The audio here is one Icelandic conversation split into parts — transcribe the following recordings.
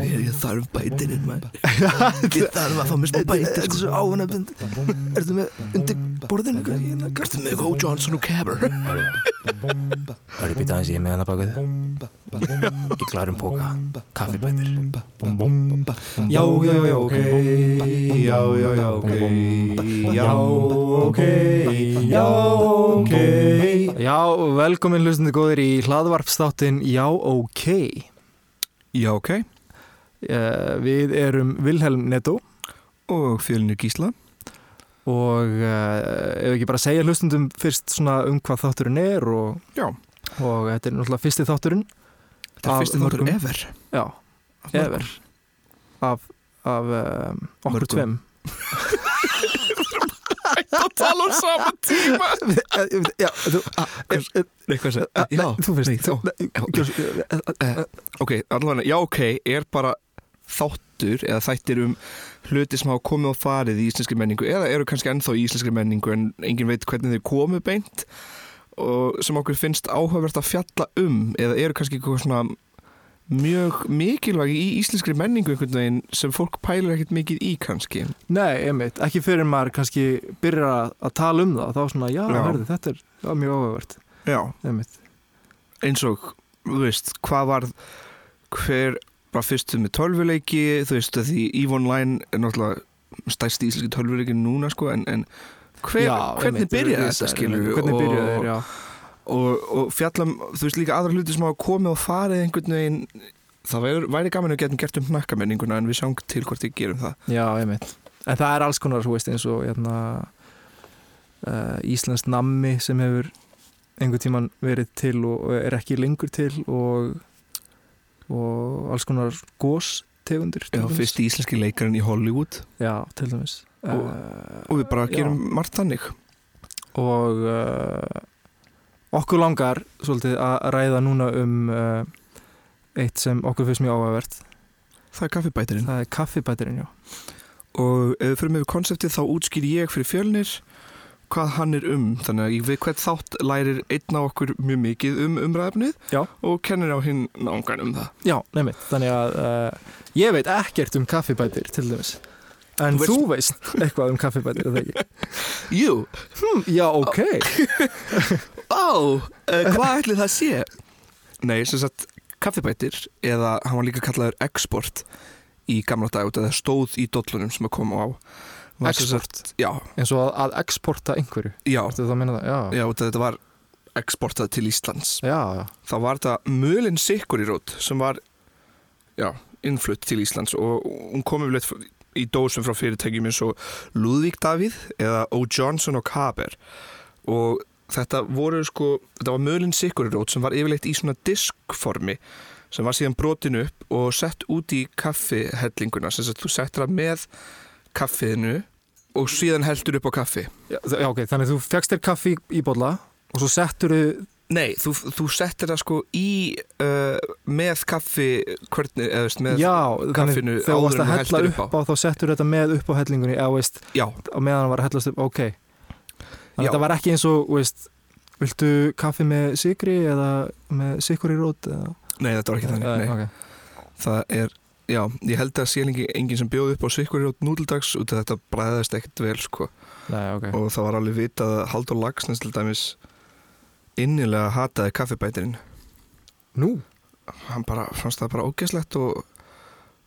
Ég þarf bætirinn maður Ég þarf að fá mér smá bætir Þetta er svo áhannabund Ertu með undir borðinu Ertu með Go Johnson og Cabber Það er býtað aðeins ég er með hana baka þið Í klarum póka Kaffibætir Já, já, já, ok Já, já, já, ok Já, ok Já, ok Já, velkomin hlustandi góðir í hlaðvarpstáttin Já, ok. Já, ok. Uh, Við erum Vilhelm Netto Og fjölnir Gísla. Og uh, ef ekki bara segja hlustundum fyrst svona um hvað þátturinn er og, Já. og þetta er náttúrulega fyrsti þátturinn Þetta er fyrsti þáttur mörgum. ever. Já, ever. Af, af um, okkur tveim Það tala um sama tíma Já, þú Nei, hvað sér? Nei, þú. Gjörðu- Ok, allavega, já, ok er bara þáttur eða þættir um hluti sem hafa komið og farið í íslenskri menningu eða eru kannski ennþá í íslenskri menningu en engin veit hvernig þeir komu beint og sem okkur finnst áhugavert að fjalla um eða eru kannski eitthvað svona mjög mikilvægi í íslenskri menningu einhvern veginn sem fólk pælir ekkert mikið í kannski. Nei, einmitt, ekki fyrir maður kannski byrjar að, tala um það þá svona, já, Já. verði, þetta er já, mjög áhugavert. Já, einmitt. eins og, þú veist, hvað var hver bara fyrstu með tölvuleiki, þú veist, því EVE Online er náttúrulega stærsti íslenski tölvuleiki núna, sko, en, en hver, Já, hvernig einmitt, byrjaði þetta, einmitt, Hvernig byrjaði þeir, já og, og fjallam, þú veist, líka aðra hluti sem hafa komið og farið einhvern veginn það væri, væri gaman að geta gert um hnakkamenninguna en við sjáum til hvort við gerum það Já, einmitt. En það er alls konar, þú veist, eins og hérna, uh, Íslands nammi sem hefur einhver tíman verið til og og er ekki lengur til og, og alls konar góstegundir. Já, fyrst íslenski leikarinn í Hollywood Já, til dæmis. Og- uh, og við bara Já. gerum margt þannig og uh, okkur langar svolítið að ræða núna um uh, eitt sem okkur finnst mjög áhugavert. það er kaffibætirinn Það er kaffibætirinn, já. og ef við fyrir með konseptið þá útskýr ég fyrir fjölnir hvað hann er um þannig að ég við hvert þátt lærir einn á okkur mjög mikið um umræðafnið og kennir á hinn nángan um það Já, nefnitt. Þannig að uh, ég veit ekkert um kaffibætir til dæmis. En Þú veist- eitthvað um kaffibætir, er það ekki? Jú, Hm, já, ok. ó, uh, hvað ætli það sé? Nei, sem sagt kaffibætir eða hann var líka kallaður export í gamla dag út að það stóð í dollunum sem að koma á var sem Export. sagt, Já, Eins og að, að exporta einhverju. já, Ertu það að minna það? Já. já, út að þetta var exportað til Íslands Já, já. þá var þetta Mölin Sikurirót sem var já, innflutt til Íslands og hún kom yfirleitt í dósum frá fyrirtækjum eins og Ludvík Davíð eða O. Johnson og Kaber og þetta voru sko þetta var Mölin Sikurirót sem var yfirleitt í svona diskformi sem var síðan brotin upp og sett út í kaffihellinguna sem þú settir það með kaffiðinu og síðan heldur upp á kaffi Já, já, ok. Þannig að þú fegst þér kaffi í, bolla og svo settur þau, Nei, þú, þú settir það sko í uh, með kaffi hvernig, eða veist, með já, kaffinu þannig þegar þú áður varst en að þú hella hellir upp upp á, þá settur þetta með upp á hellingunni, eða veist, Já, á meðan hann var að hellast upp, ok. Þetta var ekki eins og, veist, viltu kaffi með sigri eða með sigur í rót? Eða, nei þetta var ekki þannig nei. ok. Það er, já, ég held að sé lengi enginn sem bjóð upp á sikkur í nútildags út af þetta bræðast ekkert vel sko Nei, ok. og það var alveg vitað að Haldur Lagsnes til dæmis innilega hataði kaffibætirinn Nú? hann bara, fannst það bara ógeslegt og,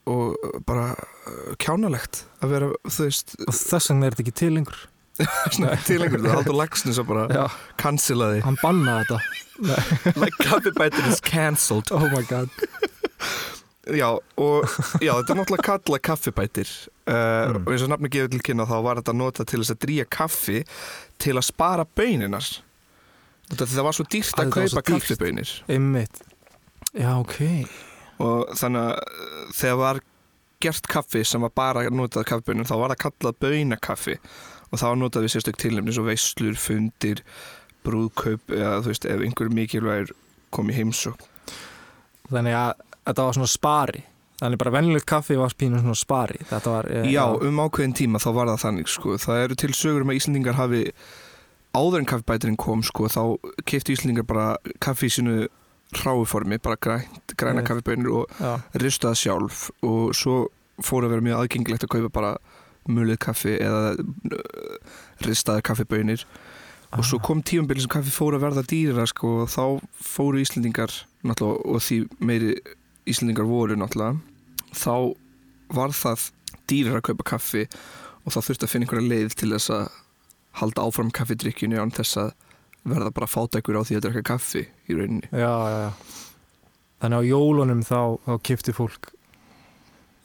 og bara uh, kjánalegt að vera, þú veist Og þess vegna er þetta ekki til lengur. svona til einhverju, það Haldur Lagsnes að bara Já, cancelaði hann bannaði þetta. like kaffibætir is cancelled Oh my god. Já, og já, þetta er náttúrulega kalla kaffibætir uh, Mm. og eins og nafni gefur til kynna þá var þetta nota til þess að dríja kaffi til að spara böninar þetta það var svo dýrt að svo kaupa kaffibönir Einmitt. Já, ok. og þannig að uh, þegar var gert kaffi sem var bara notað kaffibönir þá var það kallað bönakaffi og það var notað við sérstök tilnefni svo veislur, fundir, brúðkaup eða þú veist, ef einhver mikilvægur kom í heimsók Þannig að þetta var svona spari. Þannig bara venjulegt kaffi var pínu svona spari. Var... eh, Já, um ákveðin tíma þá var það þannig sko. Það eru til sögur um að Íslandingar hafi áður en kaffibæturinn kom sko, þá keiftu Íslandingar bara kaffi í sínu ráuformi, bara grænt, græna Nei. kaffibönir og Já, ristaða sjálf og svo fór að vera mjög aðgengilegt að kaupa bara mulið kaffi eða uh, ristaða kaffibönir og svo kom tímabili sem kaffi fór að verða dýrara sko og þá fóru Íslendingar og því meiri Íslendingar voru náttúrulega þá var það dýrara að kaupa kaffi og þá þurfti að finna einhverja leið til þess að halda áfram kaffidrykkjunni án þess að verða bara fátækur á því að drekka kaffi í rauninni. Já, já, já. Þannig á jólunum þá, þá kipti fólk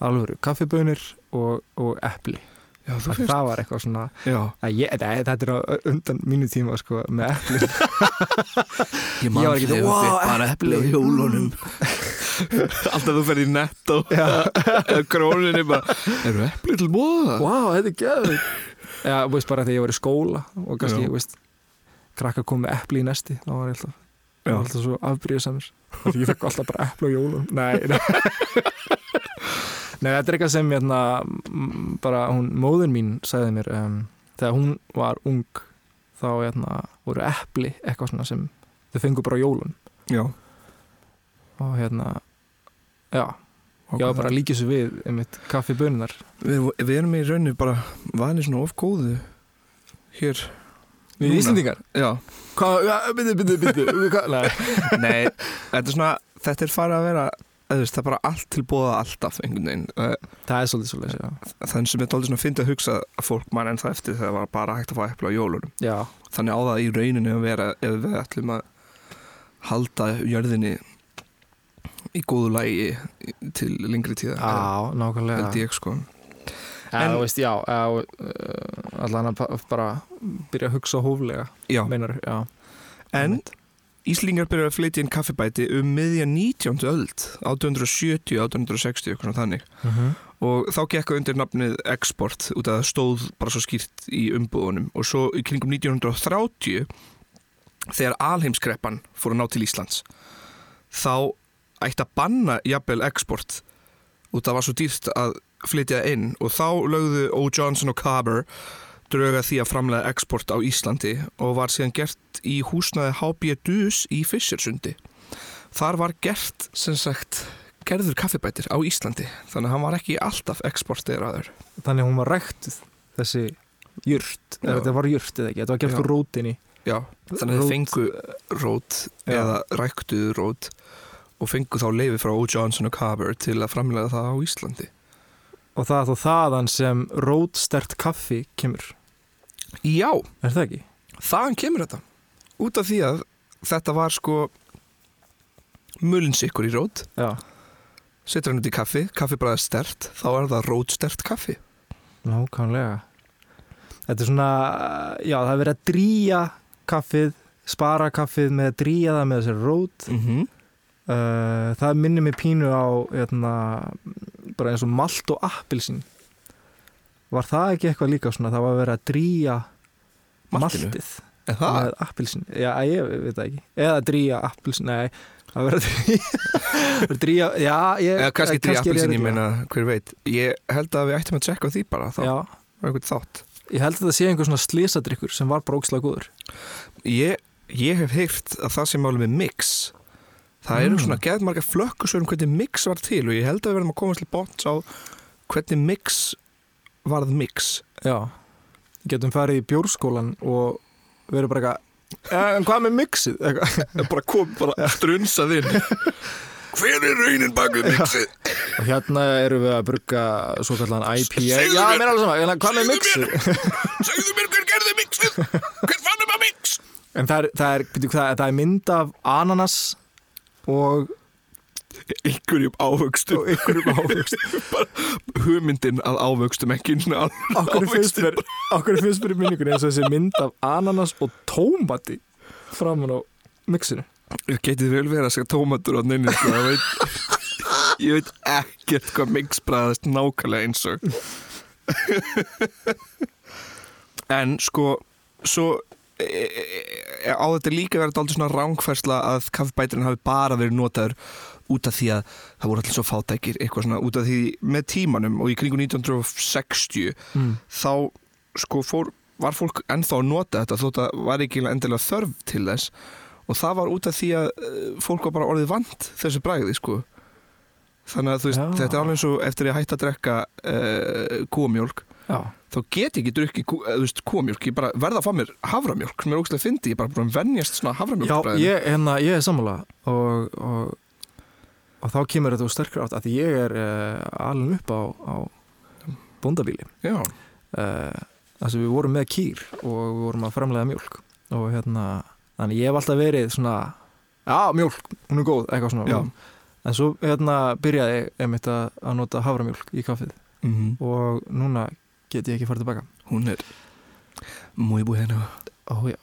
alvöru kaffibönir og, og epli. Já, þú Það, það var eitthvað svona, Já, að ég, nei, þetta er á undan mínu tíma sko, með epli. ég Ég var ekki, þegar "Vá, við fékk bara epli á epli." jólunum Alltaf þú ferð í netto eða króninni bara Eru epli til bóða? Vá, þetta er gæður. Já, þú veist bara þegar ég var í skóla og kannski, Já. þú veist, krakka kom með epli í nesti, þá var ég alltaf, alltaf svo afbríðisamur. Því ég fekk alltaf bara epli á jólunum. Nei, nei. Nei, þetta er eitthvað sem hérna, m- bara hún, móðin mín sagði mér um, þegar hún var ung þá hérna, voru epli eitthvað svona sem þau fengu bara jólun Já, og hérna já, ég var bara líka svo við einmitt kaffibönunar við, við erum í rauninni bara vanið svona of góðu hér Við Núna. Íslendingar? Já, Hvað, byrju, byrju hvað, nei þetta er svona þetta er farið að vera veist, það er bara allt til bóða alltaf einhvern veginn. Eh, Það er svolítið svolítið, já. þannig sem er dálítið svona fyndið að hugsa að fólk mann en það eftir þegar það var bara hægt að fá epli á jólunum. Já, þannig á það í rauninu að vera ef við ætlum að halda jörðinni í góðu lægi til lengri tíða á, nákvæmlega. held ég sko. Já, En- þú veist, já, já uh, allan að bara byrja að hugsa hóflega Já, meinar, já. En Íslingar byrjar að flytja inn kaffibæti um miðja 19. öld 1870, 1860 eitthvað svona þannig uh -huh. og þá gekk það undir nafnið export út af það stóð bara svo skýrt í umbúðunum og svo í kringum 1930 þegar alheimskreppan fór að ná til Íslands þá ætti að banna jafnvel export út af það var svo dýrt að flytja inn og þá lögðu O. Johnson og Carver drauga því að framlega export á Íslandi og var síðan gert í húsnaði HB Dus í Fischersundi. Þar var gert sem sagt gerður kaffibætir á Íslandi þannig að hann var ekki alltaf exporteraður Þannig að hún var ræktuð þessi eða þetta var jurt eða ekki, þetta var gert úr rótinni. Já, þannig að þeir fengu rót eða ræktuðu rót og fengu þá leifi frá O. Johnson og Carver til að framlega það á Íslandi. Og það er þó þaðan sem rótstert kaffi kemur, Já, er það ekki? þaðan kemur þetta. Út af því að þetta var sko mullinsikkur í rót. Já, setur hann út í kaffi, kaffi bara stert þá er það rótstert kaffi. Nákvæmlega. Þetta er svona, já, það er verið að drýja kaffið, spara kaffið með að drýja það með þessari rót. Mm -hmm. uh, það minnir mig pínu á hérna, bara eins og malt og appilsín var það ekki eitthvað líka svona það var verið að drýja maltið það, með appilsín já, ég veit það ekki. Eða drýja appilsín, nei það var verið að drýja- drýja já, ég eða kannski drí er appelsin, ég meina, hver veit. Ég held að við ættum að tjekka á því bara þá, já, einhvern þátt. Ég held að þetta sé einhver svona slisadrykkur sem var bara ókslega góður. Ég, ég hef heyrt að það sem máli með mix. Það eru Mm. svona geð margar flökkusur um hvernig mix var til og ég held að við verðum að komast til bóts á hvernig mix varð mix. Já, getum farið í bjórskólan og verið bara eitthvað "Eh, en hvað með mixið? Bara kom, bara strunsað inn. Hver er raunin bakuð mixið? Og hérna erum við að brugga svo kallan IPA Segðu Já, mér- er alveg sama, en hvað með mixið? segðu mér hver gerði mixið? Hver fannum að mix? En það er, það er, byrju, hvað, það er mynd af ananas og, einhverjum ávöxtum. Og ykkur um ávöxt hugmyndin að ávöxtum ekki finnst ávöxtum. okkur finnst mér í minningunni eins og þessi mynd af ananas og tómati framan á mixinu? Getið vel verið að segja tómatur á nynni sko, ég veit, ég veit ekkert hvað mix bræðast nákvæmlega eins og. En sko svo e, e, e, á þetta líka verið aldrei svona rángfærsla að kaffibæturinn hafi bara verið notaður út af því að það voru allir svo fátækir eitthvað svona út af því með tímanum og í kringu 1960 mm. þá sko fór, var fólk ennþá að nota þetta þótt að var ekki endilega þörf til þess. Og það var út af því að uh, fólk var bara orðið vant þessu bræði sko. Þannig að veist, Já. þetta er alveg eins og eftir ég hætti að drekka uh, kúamjólk. Já, þá get ég ekki drukki kú, þú veist, kúamjólk ég bara verða að fá mér havramjólk sem er ógstlega fyndi, ég er bara búin að venjast svona Já havramjólk ég, hérna, ég er sammála og, og, og þá kemur þetta úr sterkur átt að ég er uh, alveg upp á, á bóndabíli já, uh, þess að við vorum með kýr og við vorum að framlega mjólk. Og hérna, þannig ég hef alltaf verið svona, já mjólk, hún er góð eitthvað svona, Já. en svo hérna byrjaði ég einmitt að, að nota havramjólk í kaffið. Mm og núna get ég ekki farið tilbaka hún er muy bueno Ó já,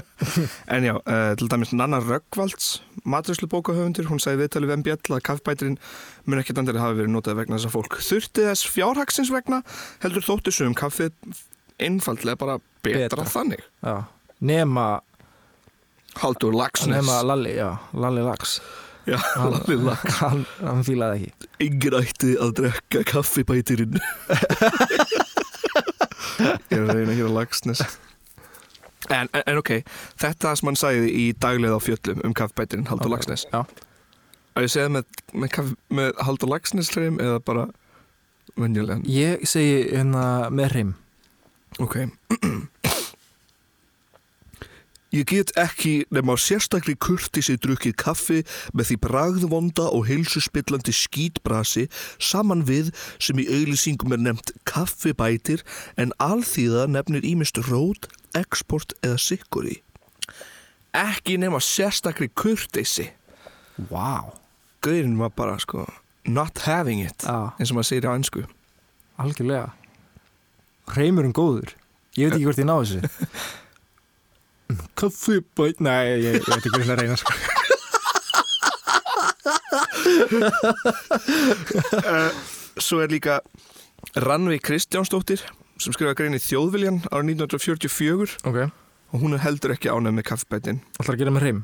En já, uh, til dæmis Nanna Röggvalds, matræslubókahöfundur, hún sagði viðtalið við MBL að kaffbætirinn mun ekki dandir hafi verið notað vegna þess að fólk þurfti þess fjárhagsins vegna, heldur þóttu sum kaffið einfaldlega bara betra, Betra. þannig. já nema, Haldur Lagsnes. nema Lalli, já, Lalli Lags Já, hann, Lalli Lags. hann, hann fílaði ekki Yngur ætti að drekka kaffibætirinn. Ég er að reyna að gera Lagsnes. En, en, en ok, þetta sem hann sagði í daglið á fjöllum um kaffibætirinn, Haldur Ok, Lagsnes. Já, Að ég segja með, með, kaffi, með Haldur Lagsnes hreim eða bara venjulegan? ég segi hérna með hreim Ok. Ég get ekki nema á sérstakri kurtisi drukkið kaffi með því bragðvonda og heilsuspillandi skítbrasi saman við sem í auðlýsingum er nefnt kaffibætir en alþýða nefnir ímist rót, export eða sikkuri. Ekki nema sérstakri kurtisi. Vá, Gauðin var bara sko not having it já, eins og maður segir á einsku. algjörlega Hreimurinn góður Ég veit ekki hvort ég náðu þessu Kaffi bæt Nei, ég, ég veit ekki hvernig að reyna sko. Svo er líka Rannvi Kristjánsdóttir sem skrifa grein í Þjóðviljan árið 1944 Ok, og hún er heldur ekki ánægð með kaffibætin. ætlar að gera með hreim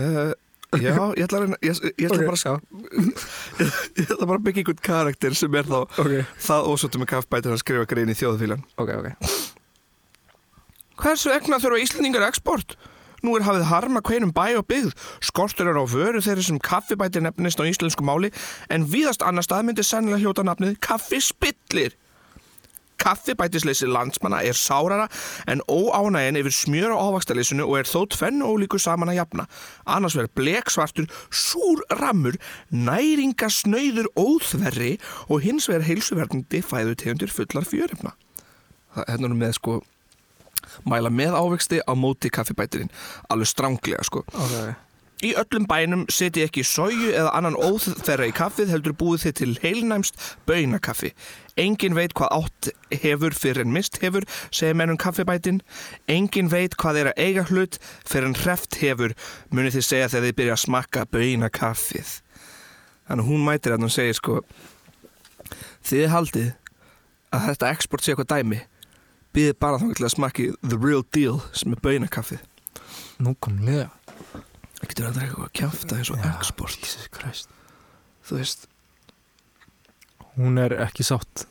Uh, já, ég ætla, reyna, ég, ég, ætla Ok, bara, að- ég ætla bara að byggja einhvern karakter sem er þá Ok, það ósóttu með kaffibætin að skrifa grein í Þjóðviljan. ok, ok Hversu egna þurfa Íslandingar export? Nú er hafið harma hveinum bæ og byggð. Skortur er á vöru þeirri sem kaffibæti nefnist á íslensku máli en víðast annar stað myndi sennilega hljóta nafnið kaffispillir. Kaffibætisleysi landsmanna er sárara en óánægin yfir smjör á ávaxtaleysinu og er þó tvennu ólíku saman að jafna. Annars verður bleksvartur, súr rammur, næringasnauður óþverri og hins verður heilsuverðandi fæðutegundir fullar fjörefna. Það er hérna með sko mæla með ávexti á móti kaffibætirinn alveg stránglega sko. Ok, í öllum bænum seti ekki sóju eða annan óþverra í kaffið heldur búið þið til heilnæmst baunakaffi. Engin veit hvað átt hefur fyrir en mist hefur segir mennum kaffibætin. Engin veit hvað er að eiga hlut fyrir en hreft hefur munið þið segja þegar þið byrja að smakka baunakaffið. Þannig að hún mætir að hún segir sko þið haldið að þetta export sé eitthvað dæmi býðið bara þá til að smakki the real deal sem er baunakaffið nú kom liða Það getur að drega eitthvað kjafta eins og export Þú veist, Hún er ekki sátt.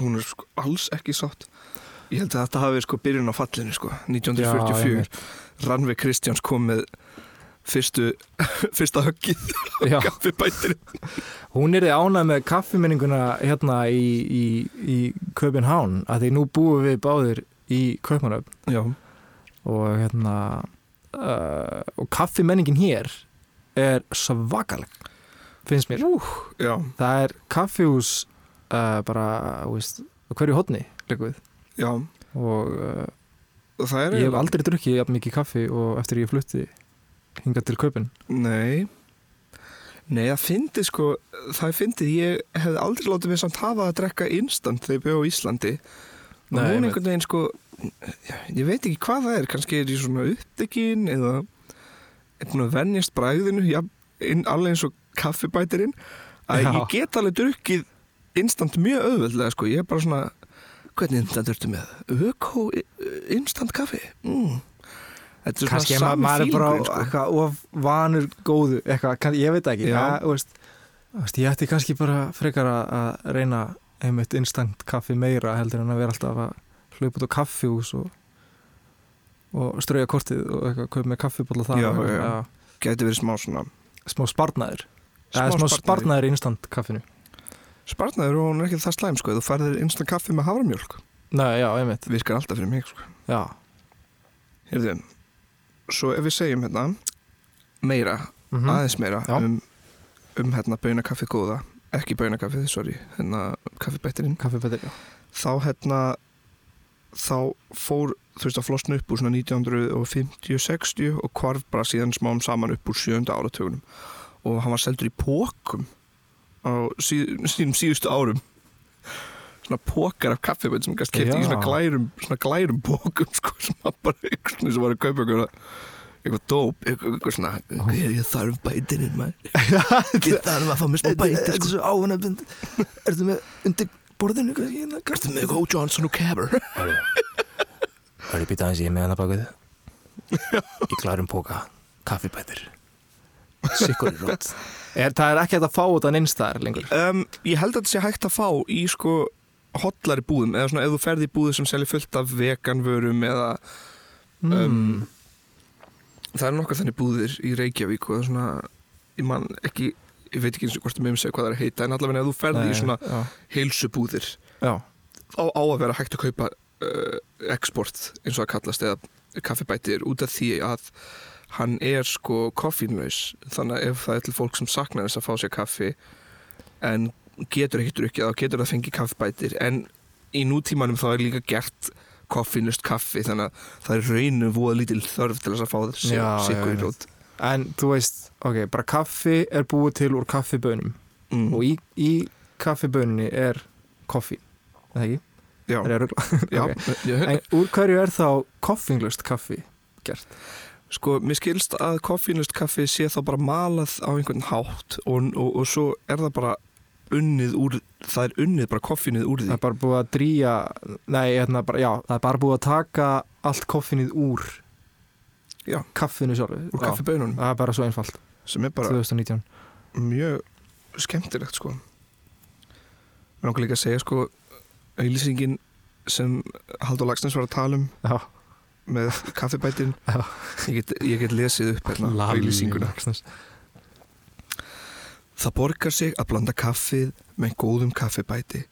Hún er sko alls ekki sátt. Ég held að þetta hafi sko byrjun á fallinu sko Já, 1944 einmitt. Rannveig Kristjáns kom með fyrstu, fyrsta höggið Já, kaffibætir hún er þið ánægð með kaffimenninguna hérna í, í, í Köpenhán að því nú búum við báðir í Köpenhán og hérna uh, og kaffimenningin hér er svakaleg finnst mér. Ú, já, það er kaffihús uh, bara, veist, á hverju já. Og uh, ég hef aldrei drukkið jafn mikið kaffi og eftir ég flutti hingað til Köpen Nei Nei, það fyndi sko Það fyndi, ég hefði aldrei látið mig samt hafa að drekka instant þegar ég bjóð á Íslandi og Nei, hún einhvern veginn sko ég veit ekki hvað það er, kannski er ég svona upptekinn eða er búin að venjast bræðinu ja, inn, alveg eins og kaffibætirinn að Já. ég get alveg drukkið instant mjög auðveldlega sko, ég er bara svona hvernig instant ertu með? Öko instant kaffi? Mm. Þetta er kannski svona ma maður er bara sko. eitthvað of vanur góðu eitthvað, ég veit ekki Já. þú veist, veist, ég ætti kannski bara frekar að, reyna einmitt instant kaffi meira heldur en að vera alltaf að hlaupa út á kaffihús og og strauja kortið og eitthvað kaup með kaffibólla þar Já, já, já. Gæti verið smá svona smá sparnaður. Það er smá sparnaður. í instant kaffinu. Sparnaður og hún er ekki það slæm sko. Þú færðir instant kaffi með havramjólk Nei, já, einmitt. Virkar alltaf fyrir mig sko. Já, Heyrðu, svo ef við segjum hérna meira, mm aðeins meira Já. um, um hérna baunakaffi góða ekki baunakaffið, sorry, hérna kaffibættirinn, þá hérna þá fór, þú veist að flosna upp úr svona 1950-60 og hvarf bara síðan smám saman upp úr sjönda áratögunum og hann var seldur í pókum á síð, síðum síðustu árum svona pókar af kaffibætt sem gæst kefti í svona glærum svona glærum pókum sko sem var bara einhvern veginn sem var að kaupa eitthvað eitthvað dóp, eitthvað, svona ég, ég þarf bætininn maður. Ég þarf að fá mér smá bæti Þetta er sko. svo áhannabund Ertu með undir borðinu kannski hérna? Með eitthvað. Johnson og Caber Hörru, hörru, býta aðeins ég er með hana bakuð Í glærum póka, kaffibætir. Sikkur í rót er, Það er ekki hægt að fá þetta neinstæðar lengur? Um, Ég held að þetta sé hægt að fá í sko hotlari búðum eða svona ef þú ferði í búðu sem selja fullt af veganvörum eða mm. um, það er nokkuð þannig búðir í Reykjavík og það er svona ég man ekki, ég veit ekki eins og hvort um segja hvað það er að heita en allavega ef þú ferði í svona já, heilsubúðir á, á að vera hægt að kaupa uh, export eins og að kallast eða kaffibætir út af því að hann er sko koffínlaus þannig að ef það er til fólk sem saknar þess að fá sér kaffi en getur ekki drukkið þá getur það fengið kaffibætir en í nútímanum þá er líka gert koffínlust kaffi þannig að það er raunum voða lítil þörf til þess að fá þessi sigur í rót En þú veist, ok, bara kaffi er búið til úr kaffibönum mm. og í, í kaffibönunni er koffi, ekki? já, Er ég að rugla? já, já, En úr hverju er þá koffínglust kaffi gert? Sko, mér skilst að koffínust kaffi sé þá bara malað á einhvern hátt og, og, og svo er það bara unnið úr, það er unnið bara koffínið úr Það því. er bara búið að drýja, nei, hérna það er bara búið að taka allt koffinið úr Já. kaffinu sjálfu. Úr Já. kaffibönunum, Það er bara svo einfalt, sem er bara 2019. mjög skemmtilegt, sko. Mér langar líka að segja, sko, auðlýsingin sem Haldur Lagsnes var að tala um Já, með kaffibætin, ég get, ég get lesið upp hérna auðlýsinguna. Það borgar sig að blanda kaffið með góðum kaffibæti.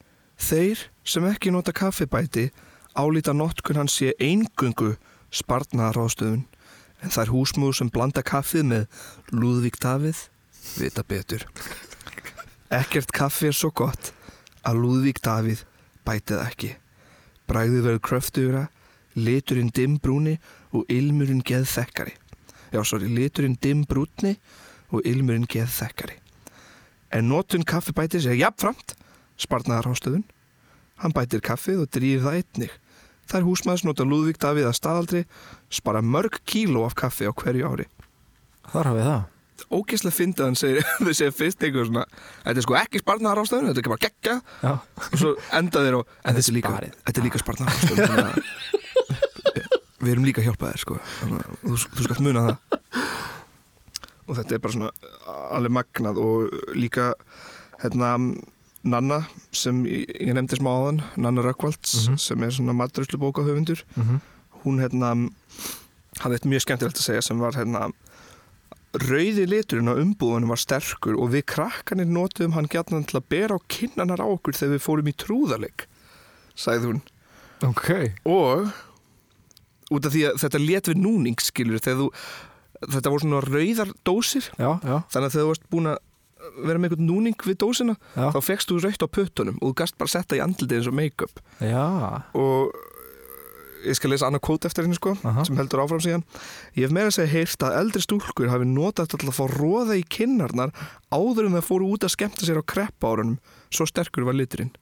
Þeir sem ekki nota kaffibæti álíta notkun hans sé eingungu spartnaðar ástöðun en er húsmúður sem blanda kaffið með Lúðvík Davíð vita betur. Ekkert kaffi er svo gott að Lúðvík Davíð bætið ekki. Bræðið verður kröftugra, liturinn dimmbrúni og ilmurinn geðþekkari. Já, sorry, liturinn dimmbrúni og ilmurinn geðþekkari. En notun kaffibætis er jafnframt sparnaðar ástöðun. Hann bætir kaffið og drýr það einnig. Það húsmaður sem nota Lúðvík Davíð að staðaldri spara mörg kíló af kaffi á hverju ári. Þar hafið það. Ógeðslega fyndið hann segir, þau segir fyrst eitthvað svona, þetta er sko ekki sparnaðar ástöðun, þetta er ekki bara geggja Já. og svo enda þeir á, en Þetta er líka, er líka sparnaðar ástöðun. þannig að Við erum líka að hjálpa þér sko, þú, þú skalt muna það. Og þetta er bara svona alveg magnað og líka hérna Nanna sem ég, nefndi smá áðan, Nanna Rökkvalds Mhm. sem er svona matröslu bókahöfundur Mm hún hérna hafði eitt mjög skemmtilegt að segja sem var hérna rauði liturinn á umbúðunum var sterkur og við krakkanir notuðum hann gætnan til að bera á kinnanar á okkur þegar við fórum í trúðarleik sagði hún Ok. og út af því að þetta let við núning skilur þegar þú þetta voru svona rauðar dósir. Já, já, þannig að þú varst búin að vera með einhvern núning við dósina já. þá fegst þú rautt á puttunum og þú gast bara setta í andlitið eins og make-up. Og ég skal lesa annað kvót eftir henni sko Aha. sem heldur áfram síðan. Ég hef meira að segja heyrt að eldri stúlkur hafi notað til að fá róða í kinnarnar áður en það fóru út að skemmta sér á kreppa árunum. Svo sterkur var liturinn.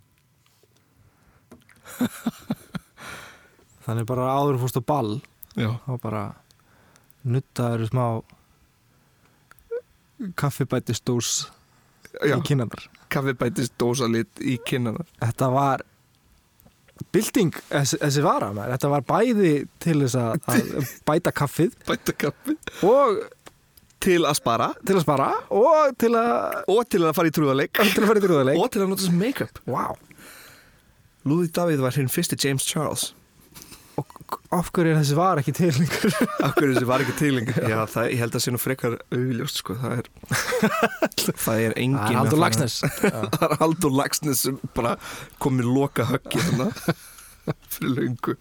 Þannig bara áður fórst á ball já, bara nuttaður smá kaffibætistós í kinnandar. kaffi bætist dósalit í kinnarnar Þetta var bylting, þessi, vara maður. Þetta var bæði til þess að, bæta kaffið bæta kaffi og til að spara til að spara og til að, og til að fara í trúðarleik til að fara í trúðarleik. og til að nota sem make-up Wow. Lúði Davíð var hinn fyrsti James Charles Og af hverju er þessi var ekki til lengur? Akkur þessi var ekki til lengur? Já, það, ég held að sé nú frekar auðljóst sko. það er það er engin það er Haldur Lagsnes það er Haldur Lagsnes sem bara komið loka höggi þarna fyrir löngu.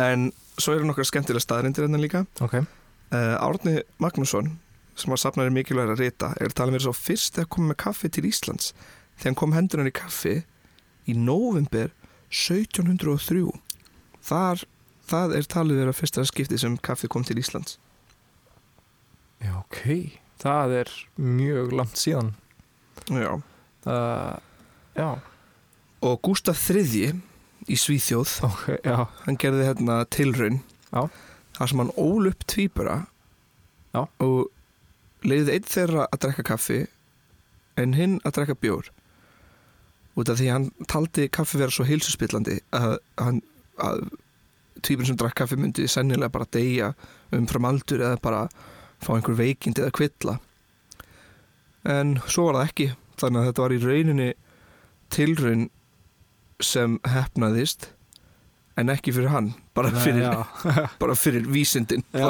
En svo eru nokkar skemmtilega staðrindir hérna líka. Ok, uh, Árni Magnússon sem var safnari mikilvægur að rita er talað verið svo fyrst þegar komið með kaffi til Íslands. Þegar kom hendur hann í kaffi í november 1703 þar það er talið verið að fyrsta skipti sem kaffi kom til Íslands já ok það er mjög langt síðan Já. uh, já, og Gustaf III í Svíþjóð ok, já hann gerði hérna tilraun Já. þar sem hann ól upp tvíbura Já. og leiði einn þeirra að drekka kaffi en hinn að drekka bjór út af því hann taldi kaffi vera svo heilsuspillandi að, hann, að tvíburinn sem drakk kaffi myndi sennilega bara deyja umfram aldur eða bara fá einhver veikind eða kvilla. En svo var það ekki þannig að þetta var í rauninni tilraun sem hefnaðist en ekki fyrir hann bara Nei, fyrir, bara fyrir vísindin Já,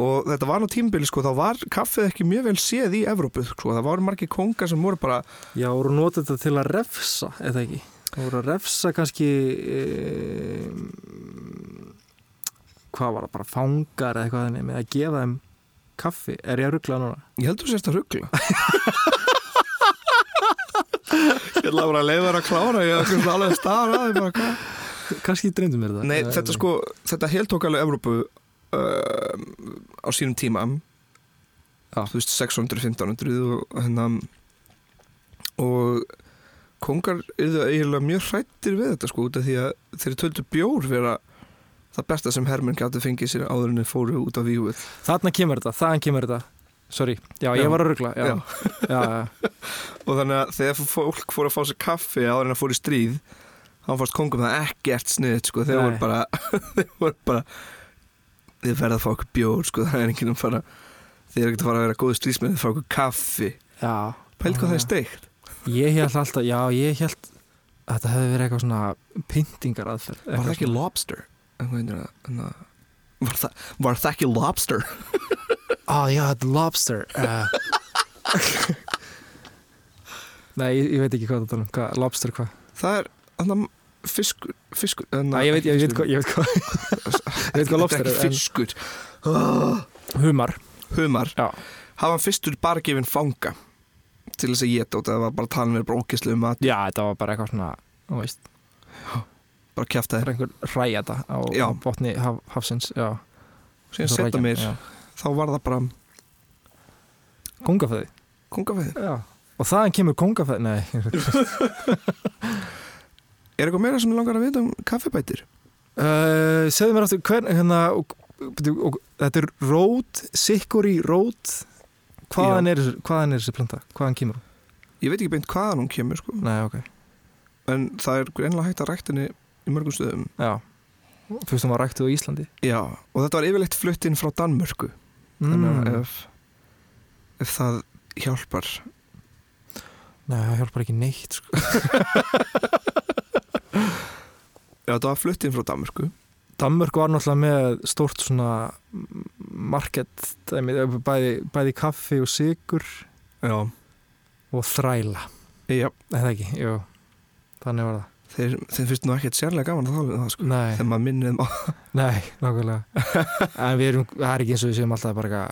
og þetta var nú tímbili sko, þá var kaffið ekki mjög vel séð í Evrópu sko, það voru margir kongar sem voru bara Já, voru notað þetta til að refsa, eða ekki? Það voru að refsa kannski, e, hvað var það, bara fangar eða eitthvað þannig með að gefa þeim kaffi. Er ég að ruggla núna? ég heldur sérst að ruggla ég bara að leiða þér að klára ég alveg að staða að bara Kannski dreymdu mér það. Nei, Eh, þetta sko, þetta heltók alveg Evrópu uh, á sínum tíma Já. þú veist 600-1500 og hérna og kongar eru eiginlega mjög hrættir við þetta sko út af því að þeir töldu bjór vera það besta sem hermenn gæti fengið sér áður en þeir fóru út af víuð Þarna kemur þetta, þaðan kemur þetta. Sorry, já, ég Já. var að ruggla. Já, Já. já, já. og þannig að þegar fólk fóru að fá sér kaffi áður en að fóru í stríð þá fannst kongum það ekkert snið sko, þeir voru bara þeir voru bara þið verða að fá okkur bjór sko, það er enginn að fara þið er ekkert að fara að vera góðu strísmenn þið fá okkur kaffi pælt hvað það er steikt Ég held alltaf, já, ég held að þetta hefði verið eitthvað svona pyntingar aðferð. var það ekki lobster það- var það, var það ekki lobster Á, já, þetta er lobster. Uh. Nei, ég, ég veit ekki hvað þetta er um. Hvað, lobster hvað? það er annar, fiskur fiskur Næ, ég veit, ég veit hvað, ég veit hvað, ég veit hvað lobster þetta er fiskur Ah. Humar. humar Já. hafa hann fyrstur bara gefin fanga til þess að geta út það var bara talin verið brókislu um mat Já, þetta var bara eitthvað svona, þú veist, bara kjafta bara einhver ræjata á, Já. botni haf, hafsins, já. og setja mér já. þá var það bara Kongafæði. kongafæði Já. Og þaðan kemur kongafæði, nei. er eitthvað meira sem ég langar að vita um kaffibætir Uh, segðu mér aftur, hvern, hérna, og, og, og, þetta er rót, sikori rót, hvaðan er, hvaðan er þessi planta? Hvaðan kemur hún? ég veit ekki beint hvaðan hún kemur sko. Nei, ok. en það er greinlega hægt að rækta henni í mörgum stöðum Já. Fyrst hún var ræktuð á Íslandi. já, og þetta var yfirleitt flutt inn frá Danmörku þannig að ef, ef það hjálpar Nei, það hjálpar ekki neitt, sko. já, þetta var flutt inn frá Danmörku Danmörk var náttúrulega með stórt svona market, bæði, bæði kaffi og sigur já, og þræla. já það ekki, jú. Þannig var það. þeir, þeir finnst nú ekkert sérlega gaman að tala um það sko. Nei, þegar maður minnið um á nei, nákvæmlega. en við erum, það er ekki eins og við séum alltaf bara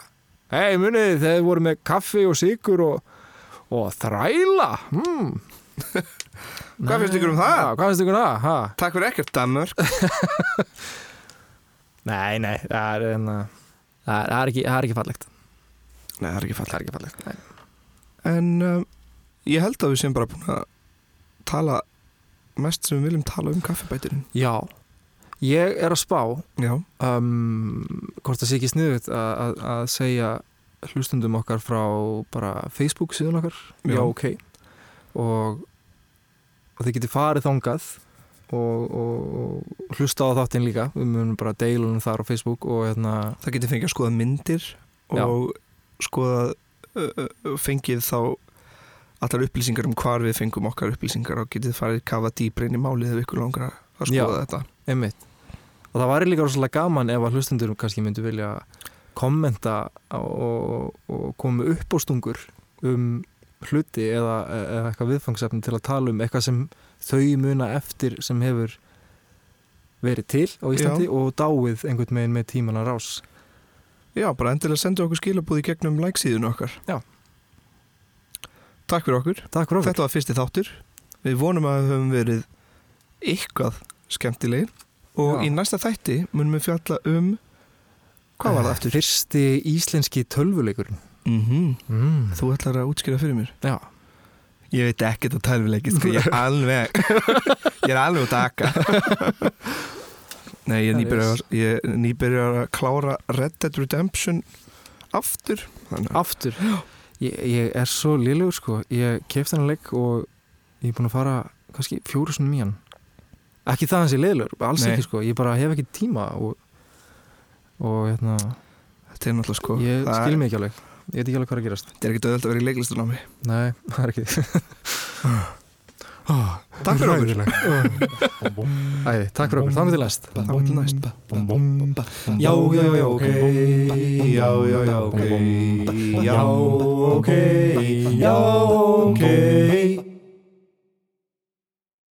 hei munið, þeir voru með kaffi og sigur og, og þræla. Hmm. Hvað finnst ykkur um það? Já, hvað finnst ykkur um það? Ha? takk fyrir ekkert Danmörk Nei, nei, það er, en, það er, er, ekki, það er ekki fallegt. nei, það er ekki fallið er ekki fallegt. En um, ég held að við séum bara búin að tala mest sem við viljum tala um kaffibætirinn Já, ég er að spá um, hvort það sé ekki sniðut að, að, að segja hlustundum okkar frá bara Facebook síðan okkar, já, Já. ok og, og þið getið farið þangað og, og, og hlusta á þáttinn líka. Við munum bara deilunum þar á Facebook og hérna, það getur fengið að skoða myndir og skoða uh, fengið þá allar upplýsingar um hvar við fengum okkar upplýsingar og getið farið kafa dýbra inn í málið ef ykkur langar að skoða Já. þetta. Einmitt. Og það væri líka rosalega gaman ef að hlustendur kannski myndu vilja kommenta og, og koma með uppástungur um hluti eða, eða eitthvað viðfangsefni til að tala um eitthvað sem þau muna eftir sem hefur verið til á Íslandi Já. og dáið einhvern meginn með tímana rás Já, bara endilega sendu okkur skilabúð í gegnum læksíðun okkar. Já. Takk fyrir okkur. Takk fyrir okkur Þetta var fyrsti þáttur. Við vonum að við höfum verið eitthvað skemmtilegir og Já. í næsta þætti munum við fjalla um hvað var það aftur? Fyrsti íslenski tölvuleikurinn Mm mm. Þú ætlar að útskýra fyrir mér. Já, Ég veit ekkert að tölvuleiki, sko, ég er alveg ég er alveg út að akka Nei, ég er nýbyrjar að klára Red Dead Redemption aftur. Þannig að aftur? Ég, ég er svo liðlegur sko. Ég kefti hann leik og ég er búin að fara kannski fjóru sinni mýjan Ekki það hans ég liðlegur, alls Nei. ekki sko. Ég bara hef ekki tíma og, og hérna, þetta er náttúrulega sko ég skil mig ekki alveg Ég veit ekki alveg hvað er að gerast þetta er ekki döðvöld að vera í leiklistunámi Nei, það er ekki Takk fyrir okkur Æði, takk fyrir okkur, þá til næst Það var til næst Já, já, já, ok Já, já, já, ok Já, ok Já, ok